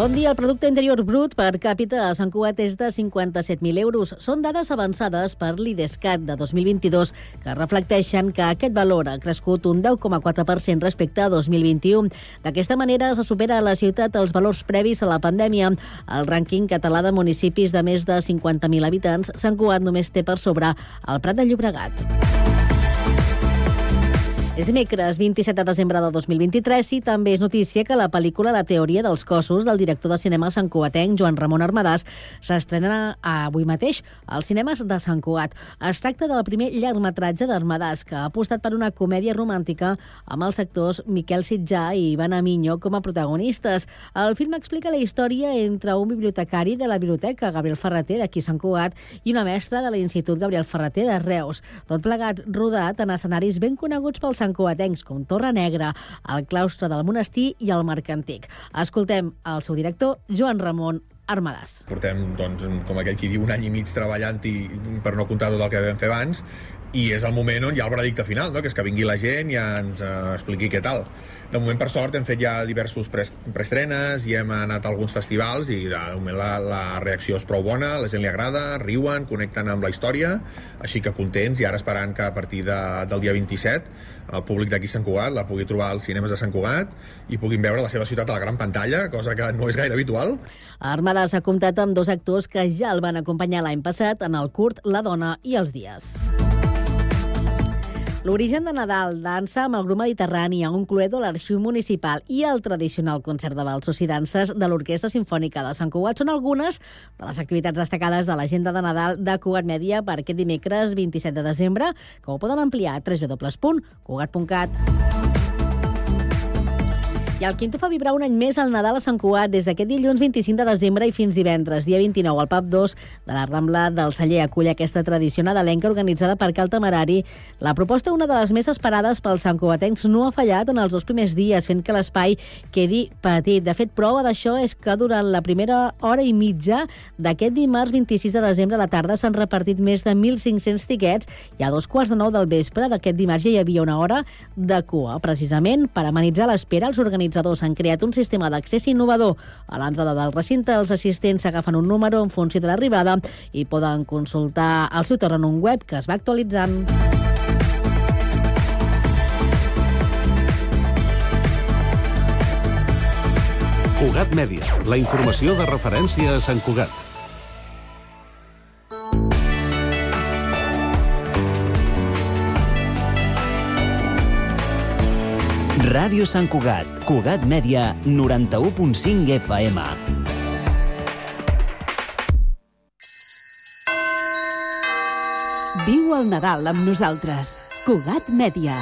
Bon dia. El producte interior brut per càpita a Sant Cugat és de 57.000 euros. Són dades avançades per l'IDESCAT de 2022 que reflecteixen que aquest valor ha crescut un 10,4% respecte a 2021. D'aquesta manera se supera a la ciutat els valors previs a la pandèmia. El rànquing català de municipis de més de 50.000 habitants, Sant Cugat només té per sobre el Prat de Llobregat. És dimecres 27 de desembre de 2023 i també és notícia que la pel·lícula La teoria dels cossos del director de cinema Sant Cugatenc, Joan Ramon Armadàs, s'estrena avui mateix als cinemes de Sant Cugat. Es tracta del primer llargmetratge d'Armadàs, que ha apostat per una comèdia romàntica amb els actors Miquel Sitjà i Ivan Aminyo com a protagonistes. El film explica la història entre un bibliotecari de la biblioteca Gabriel Ferreter d'aquí Sant Cugat i una mestra de l'Institut Gabriel Ferreter de Reus. Tot plegat rodat en escenaris ben coneguts pels santcuatencs com Torre Negra, el claustre del monestir i el Marc Antic. Escoltem el seu director, Joan Ramon Armadàs. Portem, doncs, com aquell qui diu, un any i mig treballant-hi per no comptar tot el que vam fer abans i és el moment on hi ha el veredicte final, no? que és que vingui la gent i ja ens uh, expliqui què tal. De moment, per sort, hem fet ja diversos preestrenes i hem anat a alguns festivals i de moment la, la reacció és prou bona, la gent li agrada, riuen, connecten amb la història, així que contents i ara esperant que a partir de, del dia 27 el públic d'aquí Sant Cugat la pugui trobar als cinemes de Sant Cugat i puguin veure la seva ciutat a la gran pantalla, cosa que no és gaire habitual. Armada s'ha comptat amb dos actors que ja el van acompanyar l'any passat en el curt La dona i els dies. L'origen de Nadal dansa amb el grup mediterrani a un cluedo a l'Arxiu Municipal i el tradicional concert de valsos i danses de l'Orquestra Sinfònica de Sant Cugat són algunes de les activitats destacades de l'agenda de Nadal de Cugat Mèdia per aquest dimecres 27 de desembre, que ho poden ampliar a www.cugat.cat. I el Quinto fa vibrar un any més al Nadal a Sant Cugat des d'aquest dilluns 25 de desembre i fins divendres, dia 29, al PAP 2 de la Rambla del Celler acull aquesta tradició nadalenca organitzada per Cal Temerari. La proposta, una de les més esperades pels santcugatencs, no ha fallat en els dos primers dies, fent que l'espai quedi petit. De fet, prova d'això és que durant la primera hora i mitja d'aquest dimarts 26 de desembre a la tarda s'han repartit més de 1.500 tiquets i a dos quarts de nou del vespre d'aquest dimarts ja hi havia una hora de cua. Precisament per amenitzar l'espera, els organitzadors organitzadors han creat un sistema d'accés innovador. A l'entrada del recinte, els assistents agafen un número en funció de l'arribada i poden consultar al seu torn en un web que es va actualitzant. Cugat Mèdia, la informació de referència a Sant Cugat. Ràdio Sant Cugat, Cugat Mèdia, 91.5 FM. Viu el Nadal amb nosaltres. Cugat Mèdia.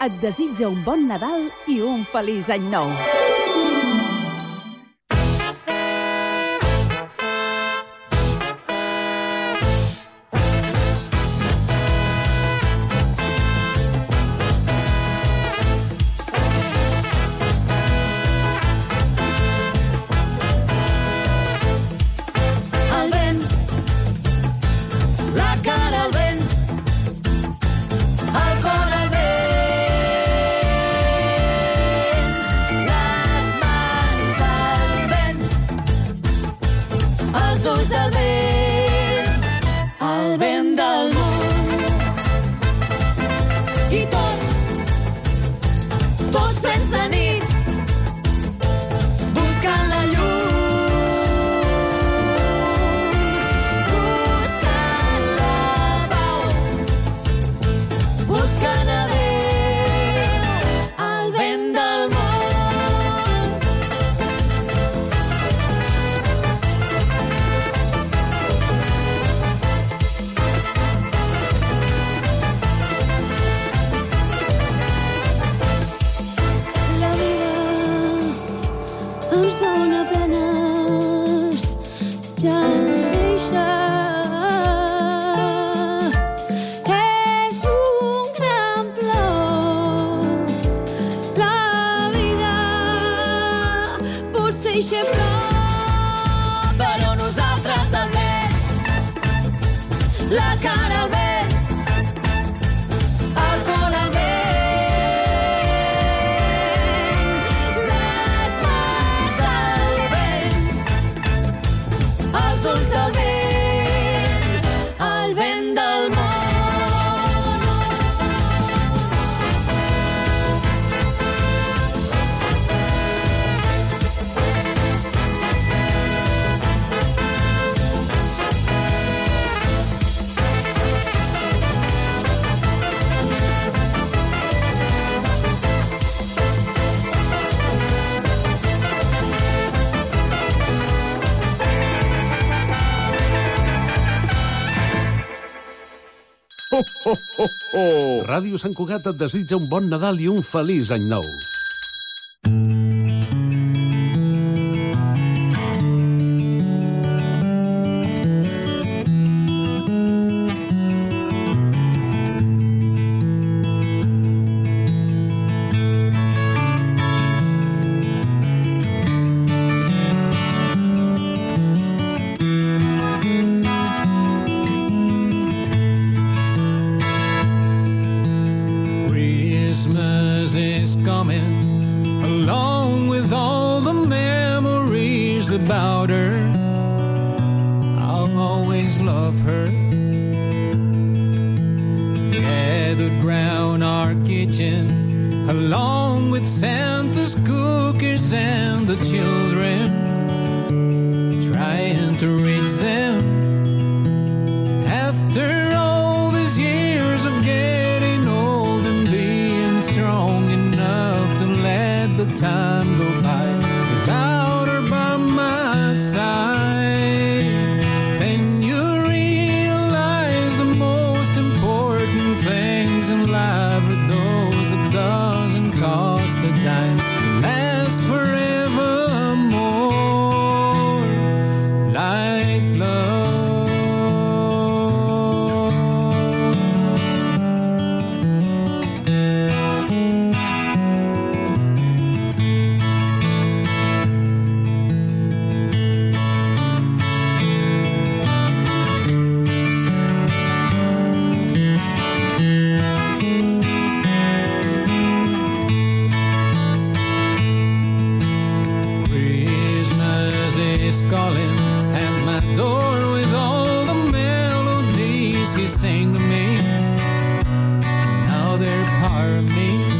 et desitja un bon Nadal i un feliç any nou. Ràdio Sant Cugat et desitja un bon Nadal i un feliç any nou. harm me.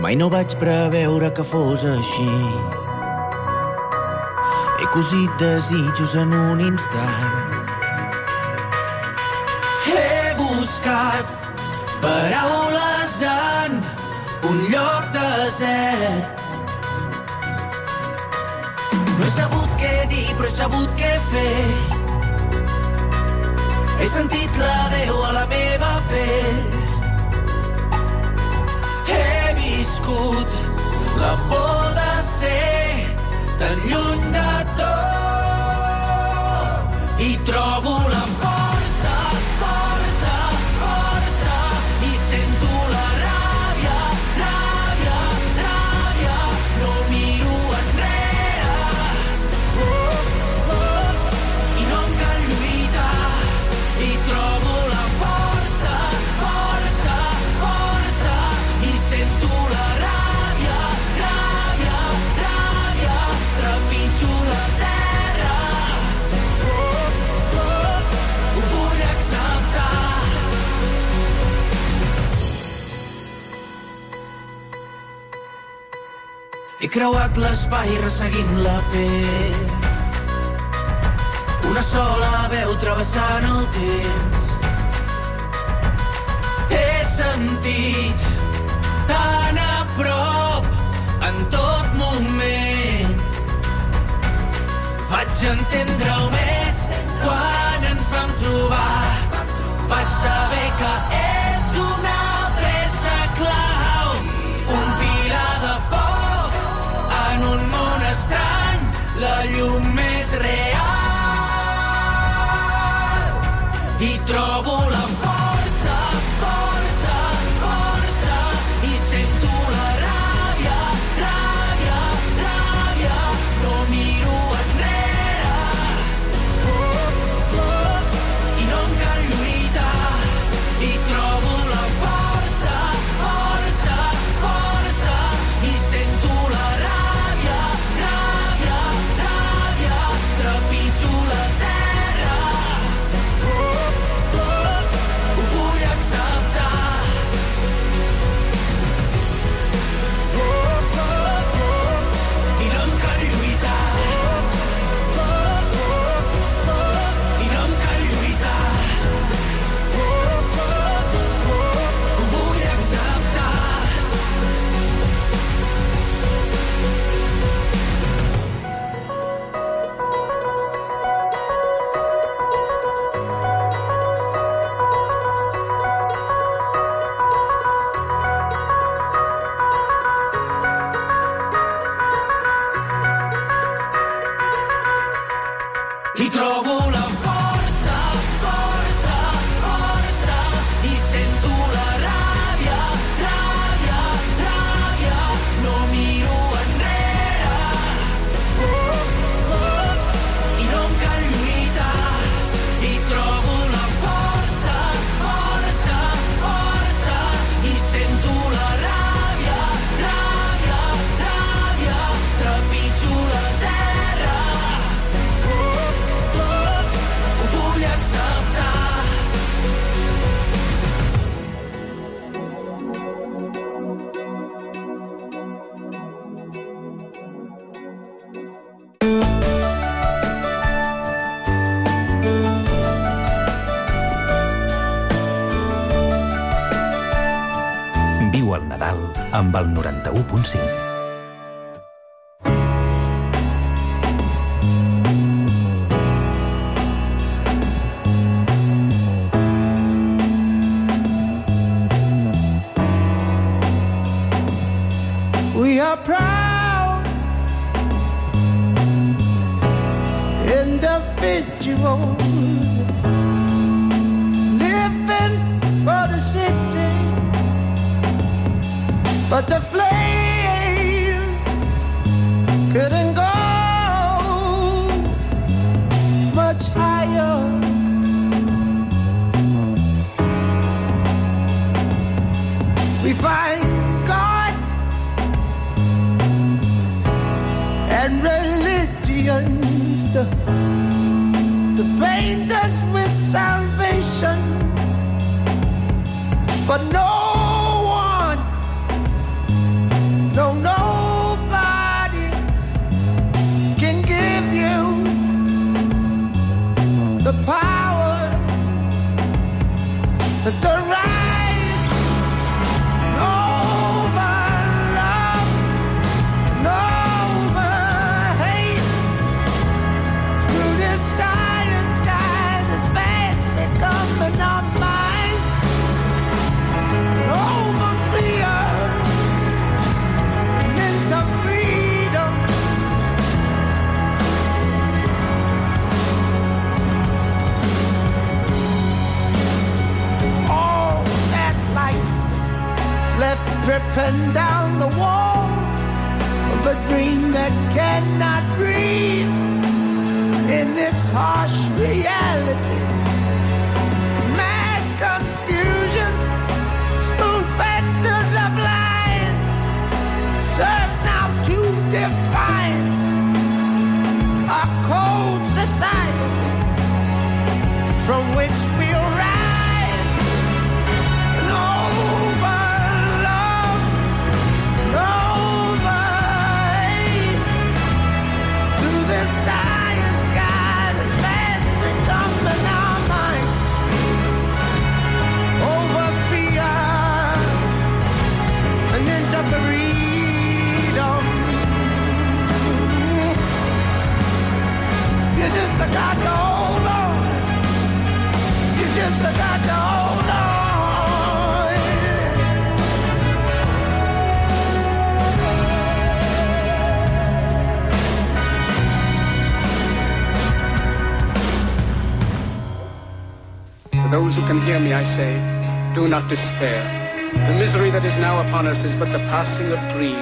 Mai no vaig preveure que fos així. He cosit desitjos en un instant. He buscat paraules en un lloc desert. No he sabut què dir, però he sabut què fer. He sentit la Déu a la meva pell. viscut la por de ser tan lluny de tot. I trobo la por creuat l'espai resseguint la pell. Una sola veu travessant el temps. He sentit tan a prop en tot moment. Vaig entendre-ho més quan ens vam trobar. Vaig saber que era real. I trobo la amb el 91.5. dripping down the walls of a dream that cannot breathe in its harsh reality. To those who can hear me, I say, do not despair. The misery that is now upon us is but the passing of greed,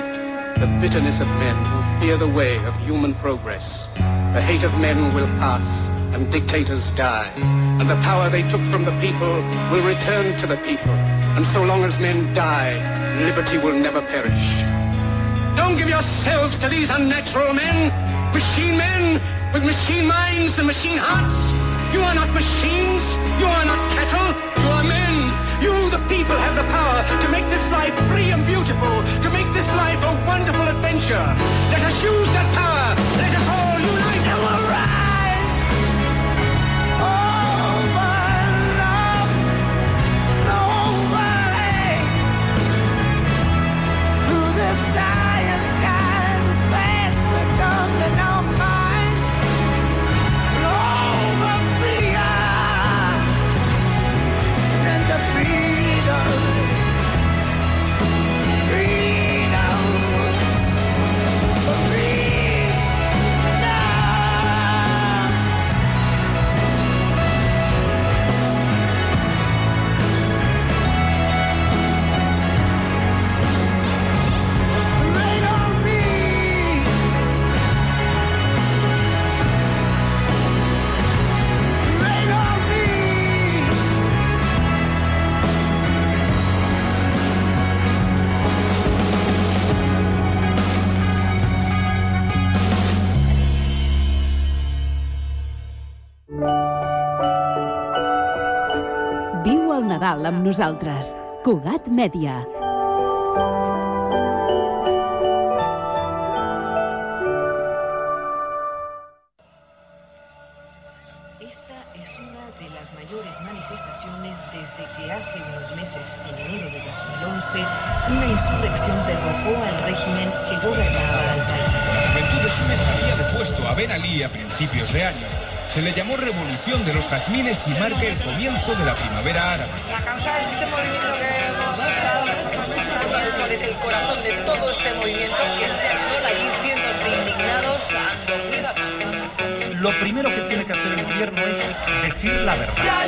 the bitterness of men who fear the way of human progress. The hate of men will pass, and dictators die, and the power they took from the people will return to the people. And so long as men die, liberty will never perish. Don't give yourselves to these unnatural men, machine men with machine minds and machine hearts. You are not machines. You are not cattle. You are men. You, the people, have the power to make this life free and beautiful, to make this life a wonderful adventure. Let us use nosaltres. Cugat Mèdia. Se le llamó Revolución de los Jazmines y marca el comienzo de la primavera árabe. La causa es este movimiento que hemos creado. El sol es el corazón de todo este movimiento que se Sol, allí cientos de indignados han dormido. Lo primero que tiene que hacer el gobierno es decir la verdad.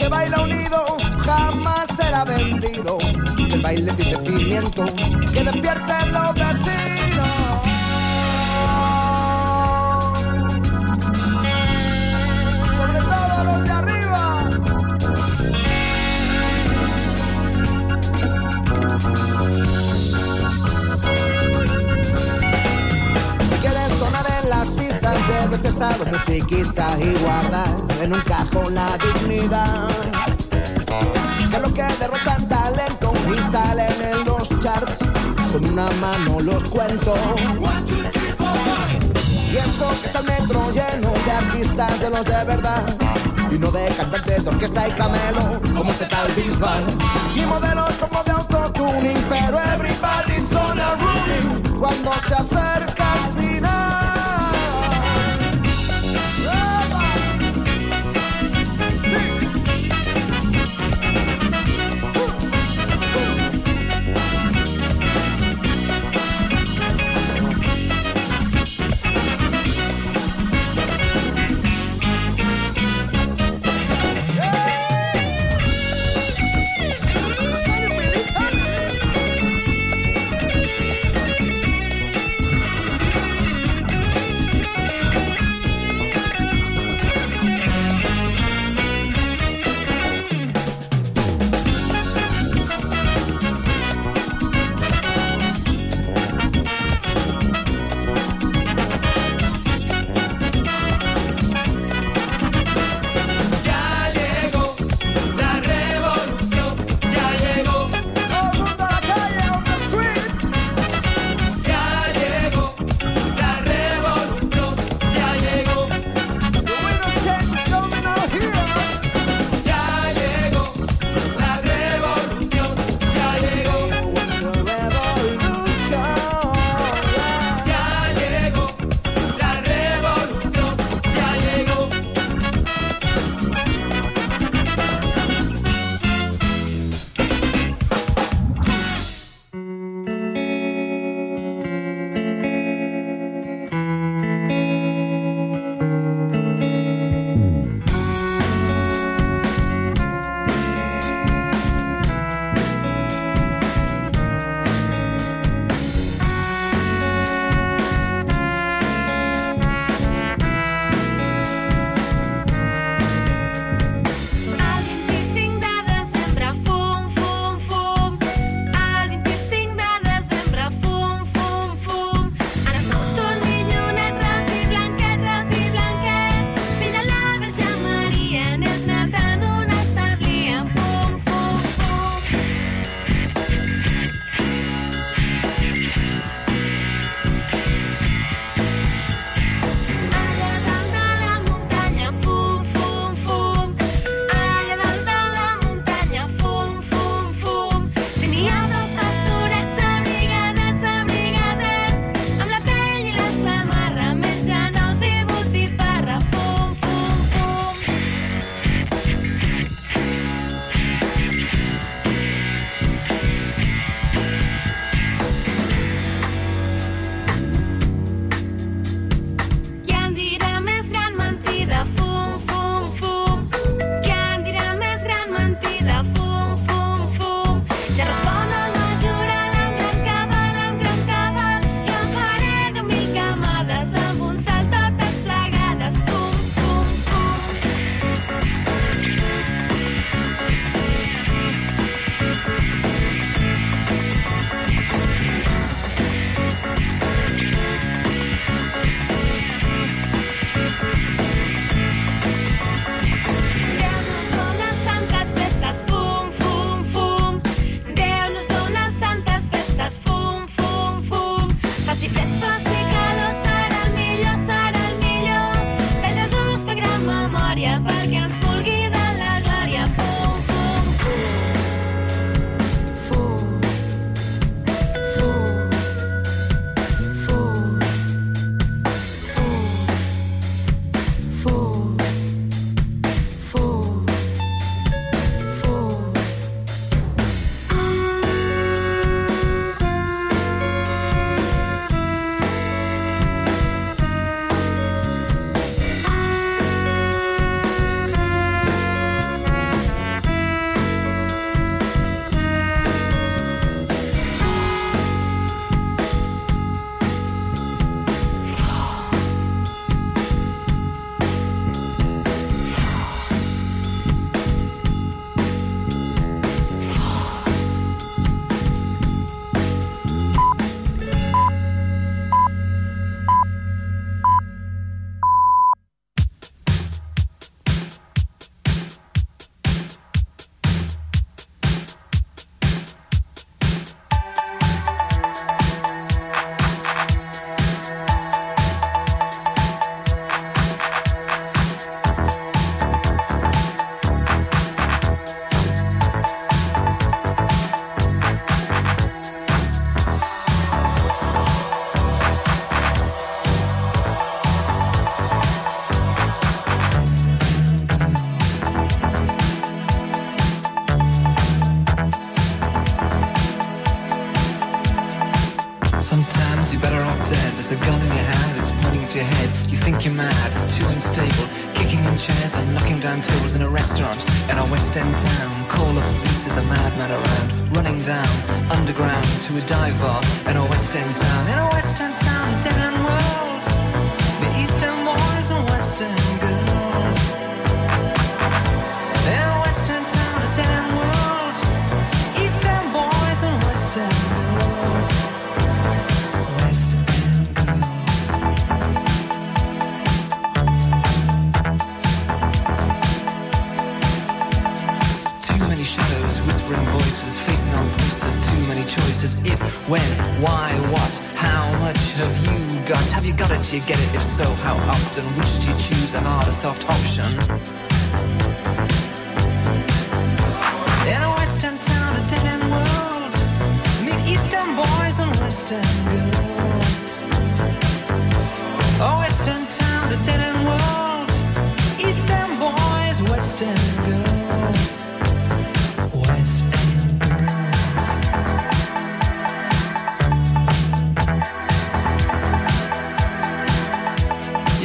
Que baila unido jamás será vendido. El baile tiene cimiento, que despierten los vecinos. Debes ser sado musiquista y guardar en un cajón la dignidad. Que lo que derrochan talento y salen en los charts, con una mano los cuento. Y eso que está el metro lleno de artistas de los de verdad. Y no de cantantes de orquesta y camelo, como se tal Bisbal. Y modelos como de autotuning, pero everybody's gonna ruin cuando se acerca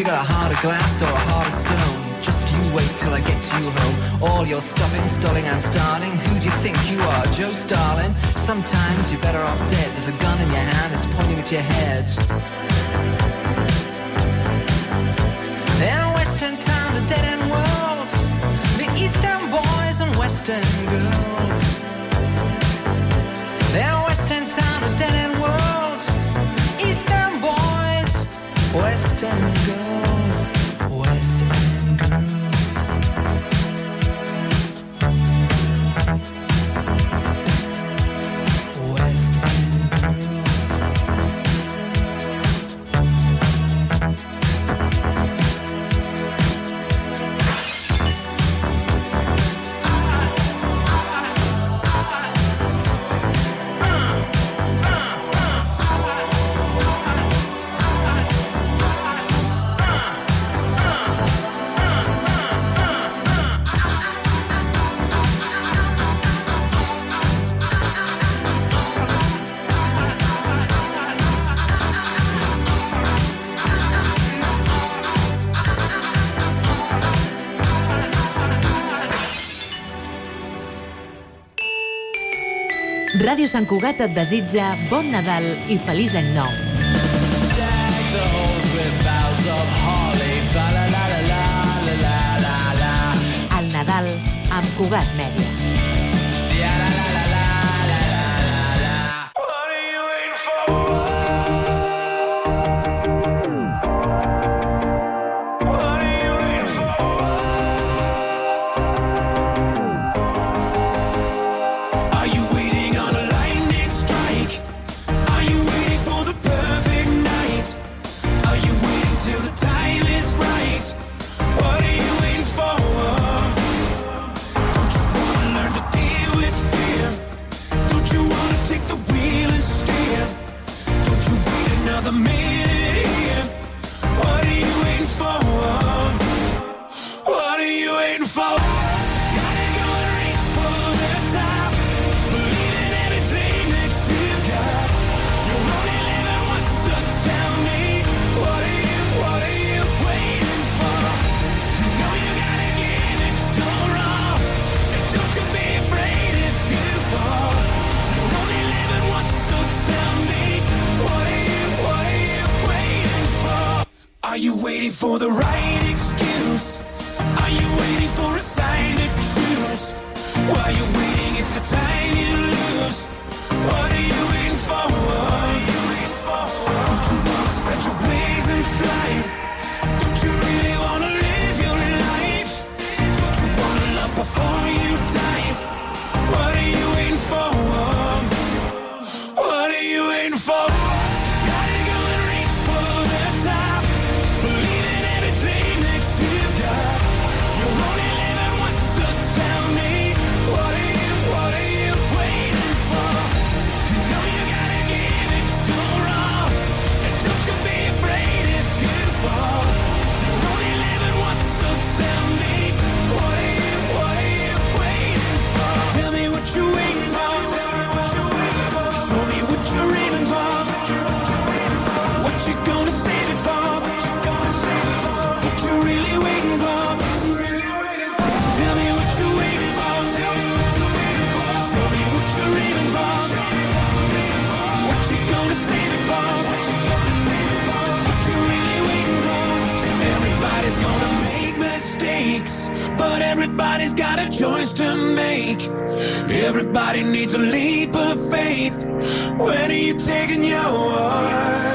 got a heart of glass or a heart of stone? Just you wait till I get you home. All your stopping, stalling and starting. Who do you think you are, Joe Starling? Sometimes you're better off dead. There's a gun in your hand, it's pointing at your head. In western town, a dead end world. The eastern boys and western girls. Ràdio Sant Cugat et desitja bon Nadal i feliç any nou. El Nadal amb Cugat Mèdia. Everybody needs a leap of faith. When are you taking yours?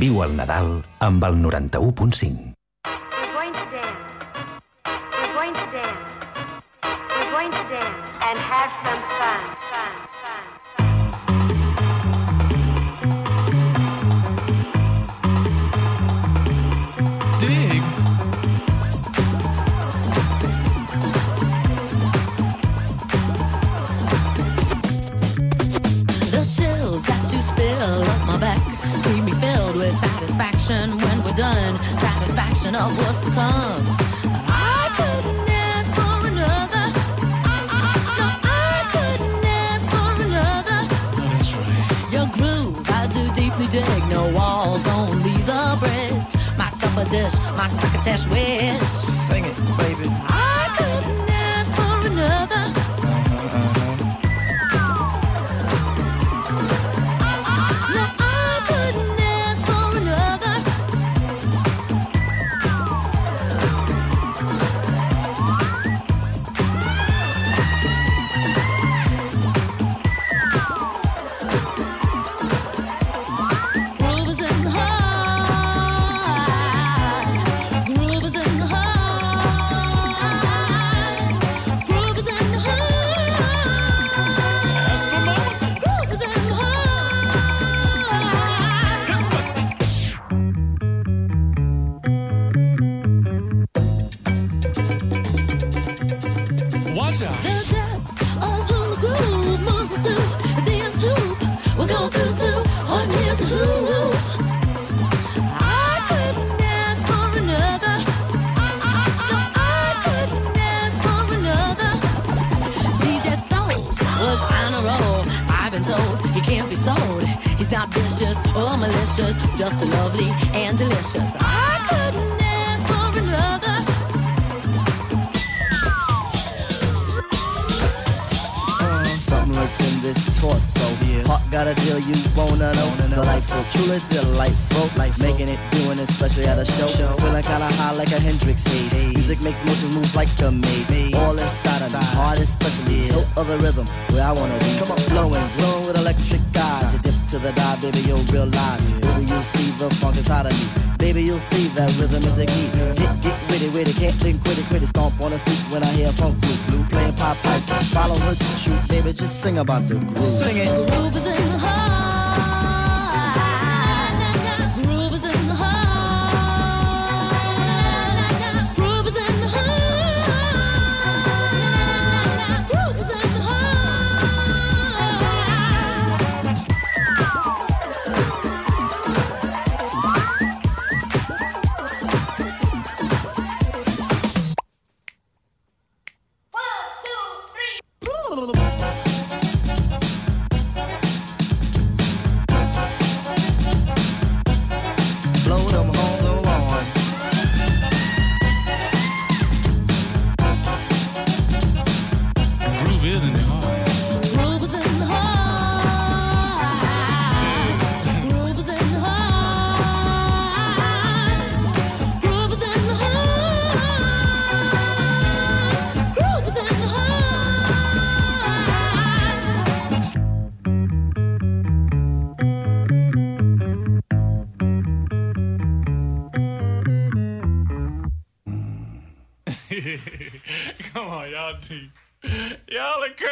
Viu el Nadal amb el 91.5. We're going to dance. We're going to dance. We're going to dance and have some fun. Fun. Fun. satisfaction when we're done, satisfaction of what's to come. Dig no walls, only the bridge. My supper dish, my crocketesh wish. Sing it, baby. And delicious. I couldn't ask for another. Uh, something lurks in this torso. Heart got a deal you wanna know. Delightful, truly delightful. Life making it, doing it, especially at a show. Feeling kinda high like a Hendrix haze. Music makes motion moves like a maze. All inside of me, heart especially. Hilt of the rhythm, where I wanna be. Come on, flowing, glowing with electric eyes. Uh. You dip to the dive, baby, you'll realize. Baby, you'll see the funk inside of me. Baby, you'll see that rhythm is a key. Get, get witty, witty, can't think, quit it, quit it. Stomp on the street when I hear funk blue, blue playing pop pipe. Follow her to shoot, baby, just sing about the groove. Sing it. Groove is in the heart.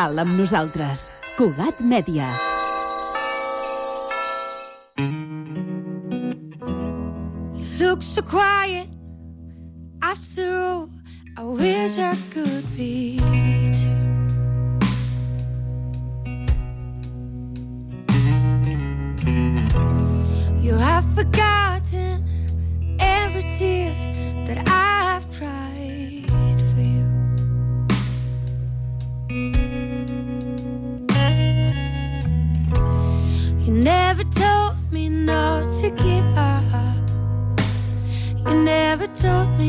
Nadal amb nosaltres. Cugat Mèdia. Look so quiet after all I wish I could be too. You have forgotten stop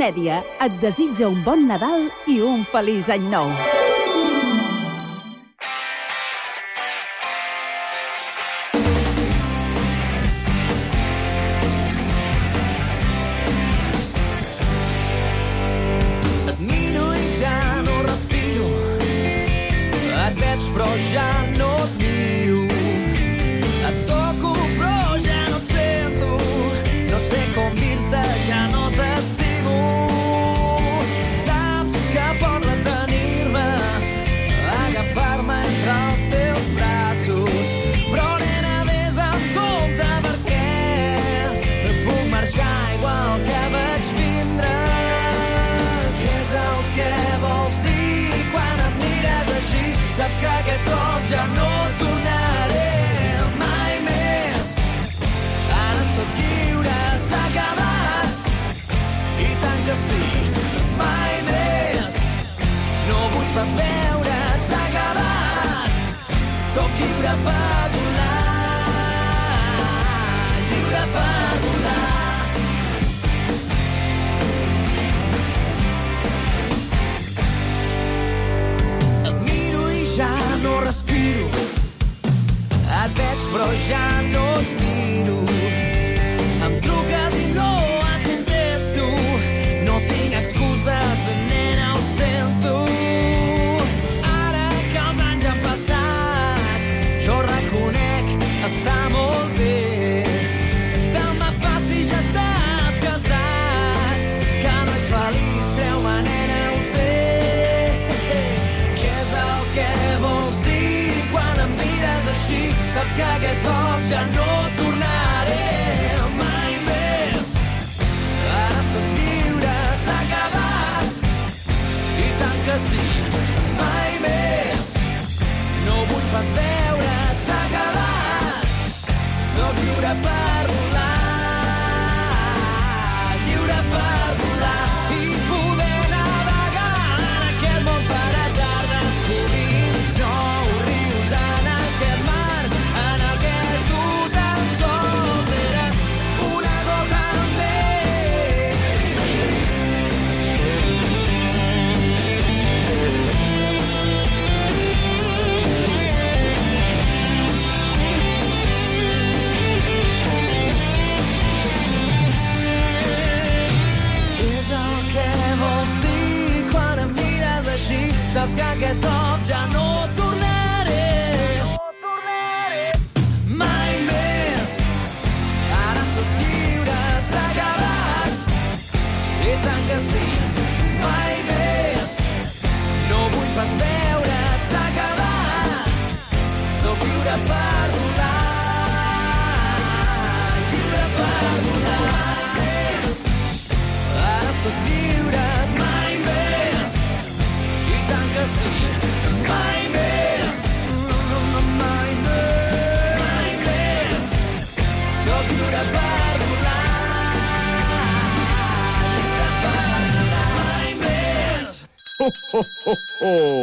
Mèdia et desitja un bon Nadal i un feliç any nou.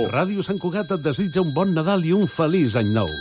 Ràdio Sant Cugat et desitja un bon Nadal i un feliç any nou.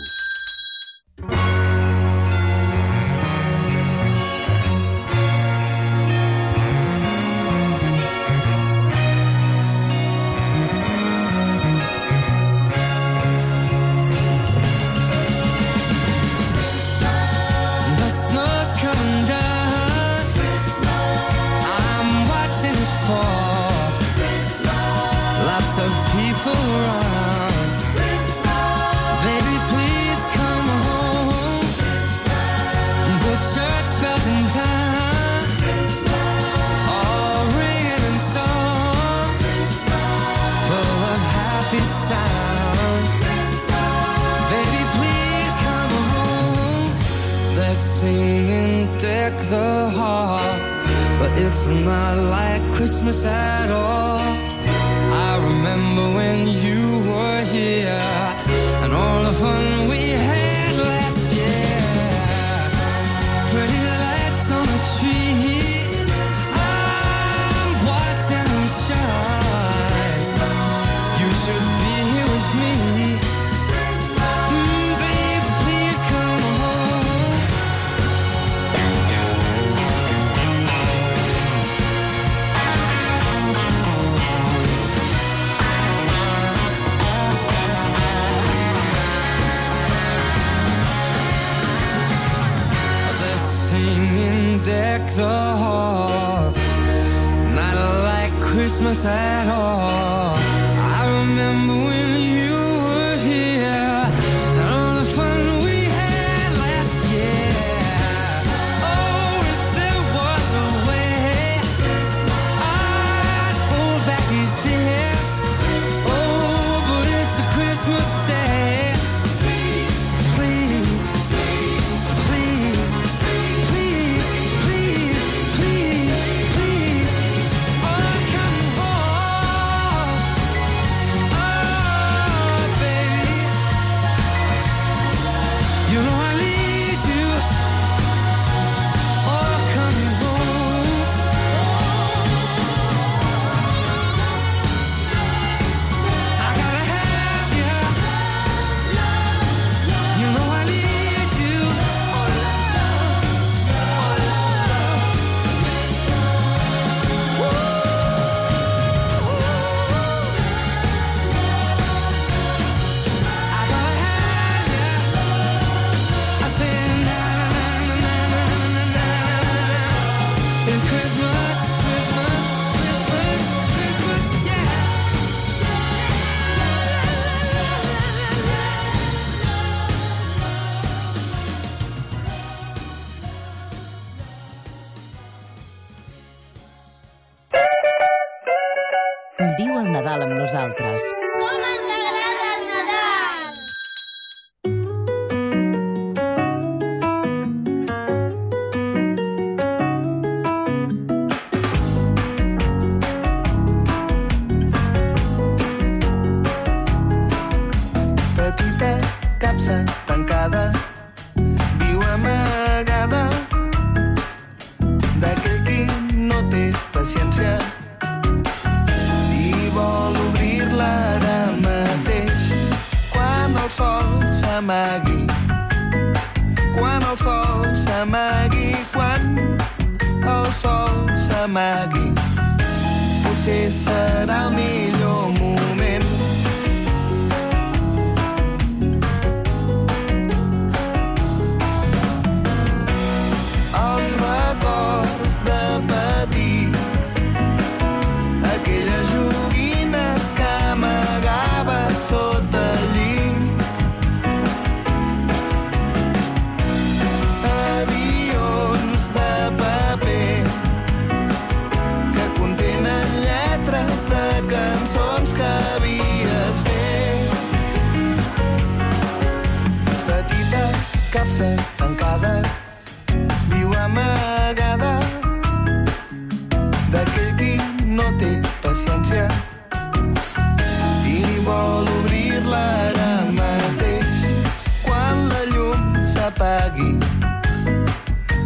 s'apagui.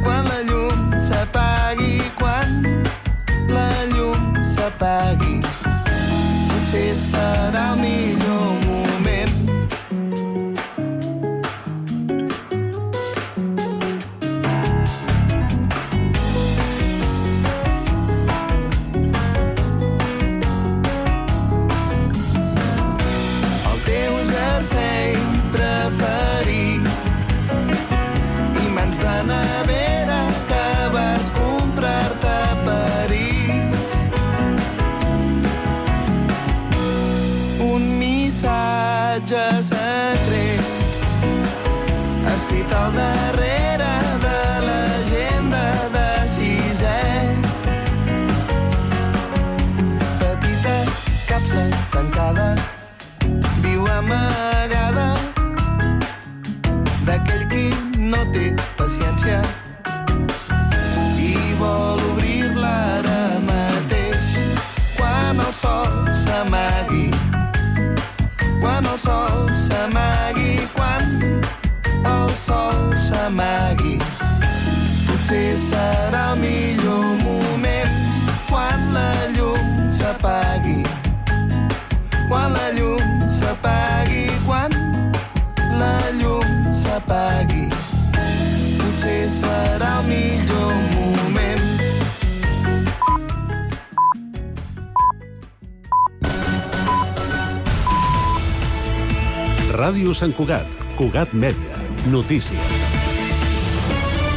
Quan la llum s'apagui quan la llum s'apagui potser serà el millor. Ràdio Sant Cugat, Cugat Mèdia. Notícies.